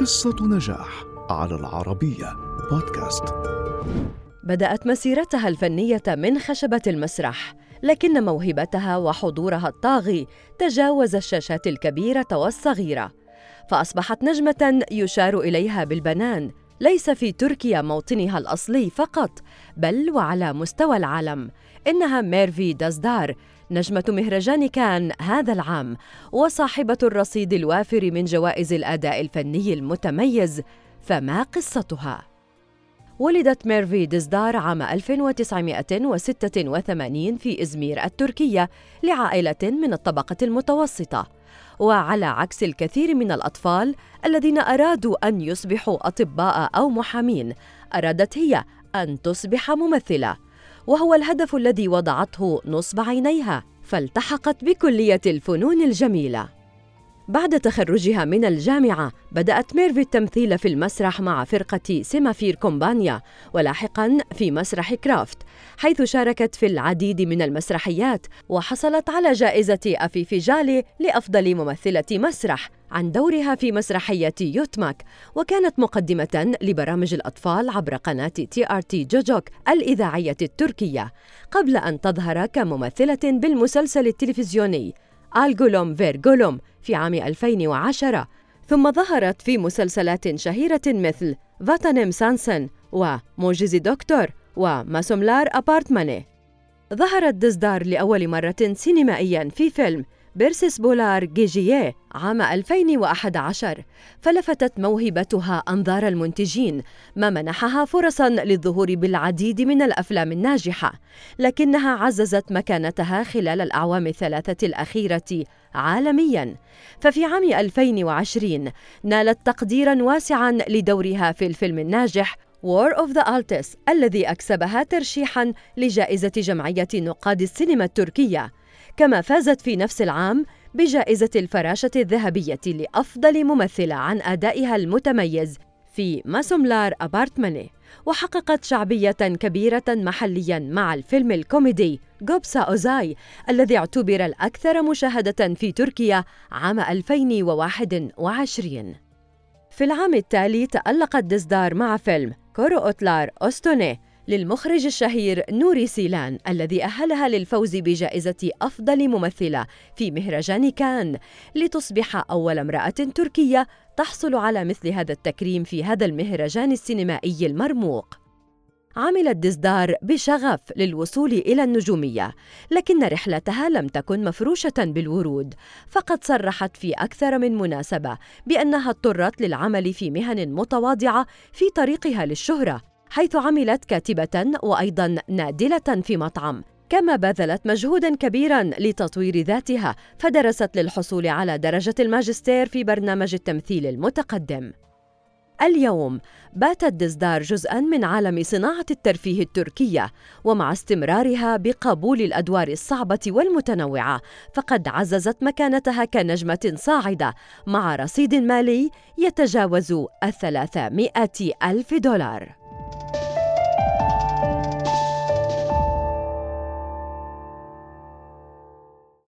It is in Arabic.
قصة نجاح على العربية بودكاست. بدأت مسيرتها الفنية من خشبة المسرح لكن موهبتها وحضورها الطاغي تجاوز الشاشات الكبيرة والصغيرة. فأصبحت نجمة يشار إليها بالبنان ليس في تركيا موطنها الأصلي فقط بل وعلى مستوى العالم. إنها ميرفي دازدار. نجمة مهرجان كان هذا العام وصاحبة الرصيد الوافر من جوائز الأداء الفني المتميز. فما قصتها؟ ولدت ميرفي دزدار عام 1986 في إزمير التركية لعائلة من الطبقة المتوسطة. وعلى عكس الكثير من الأطفال الذين أرادوا أن يصبحوا أطباء أو محامين أرادت هي أن تصبح ممثلة. وهو الهدف الذي وضعته نصب عينيها فالتحقت بكلية الفنون الجميلة. بعد تخرجها من الجامعة بدأت ميرفي التمثيل في المسرح مع فرقة سيمافير كومبانيا ولاحقا في مسرح كرافت حيث شاركت في العديد من المسرحيات وحصلت على جائزة أفيفي جالي لأفضل ممثلة مسرح عن دورها في مسرحية يوتماك وكانت مقدمة لبرامج الأطفال عبر قناة تي آر تي جوجوك الإذاعية التركية قبل أن تظهر كممثلة بالمسلسل التلفزيوني. آلغولوم فيرغولوم في عام 2010 ثم ظهرت في مسلسلات شهيرة مثل فاتانيم سانسن وموجز دكتور وماسوملار أبارتماني. ظهرت دزدار لأول مرة سينمائياً في فيلم بيرسيس بولار جيجيه عام 2011 فلفتت موهبتها أنظار المنتجين ما منحها فرصاً للظهور بالعديد من الأفلام الناجحة لكنها عززت مكانتها خلال الأعوام الثلاثة الأخيرة عالمياً. ففي عام 2020 نالت تقديراً واسعاً لدورها في الفيلم الناجح War of the Altis الذي أكسبها ترشيحاً لجائزة جمعية نقاد السينما التركية. كما فازت في نفس العام بجائزة الفراشة الذهبية لأفضل ممثلة عن أدائها المتميز في ماسوملار أبارتماني وحققت شعبية كبيرة محلياً مع الفيلم الكوميدي جوبسا أوزاي الذي اعتبر الأكثر مشاهدة في تركيا عام 2021 في العام التالي تألقت دزدار مع فيلم كورو أوتلار أوستوني للمخرج الشهير نوري سيلان الذي أهلها للفوز بجائزة أفضل ممثلة في مهرجان كان لتصبح أول امرأة تركية تحصل على مثل هذا التكريم في هذا المهرجان السينمائي المرموق. عملت دزدار بشغف للوصول إلى النجومية، لكن رحلتها لم تكن مفروشة بالورود، فقد صرحت في أكثر من مناسبة بأنها اضطرت للعمل في مهن متواضعة في طريقها للشهرة، حيث عملت كاتبة وأيضا نادلة في مطعم. كما بذلت مجهودا كبيرا لتطوير ذاتها فدرست للحصول على درجة الماجستير في برنامج التمثيل المتقدم. اليوم باتت دزدار جزءا من عالم صناعة الترفيه التركية ومع استمرارها بقبول الأدوار الصعبة والمتنوعة فقد عززت مكانتها كنجمة صاعدة مع رصيد مالي يتجاوز الثلاثمائة ألف دولار.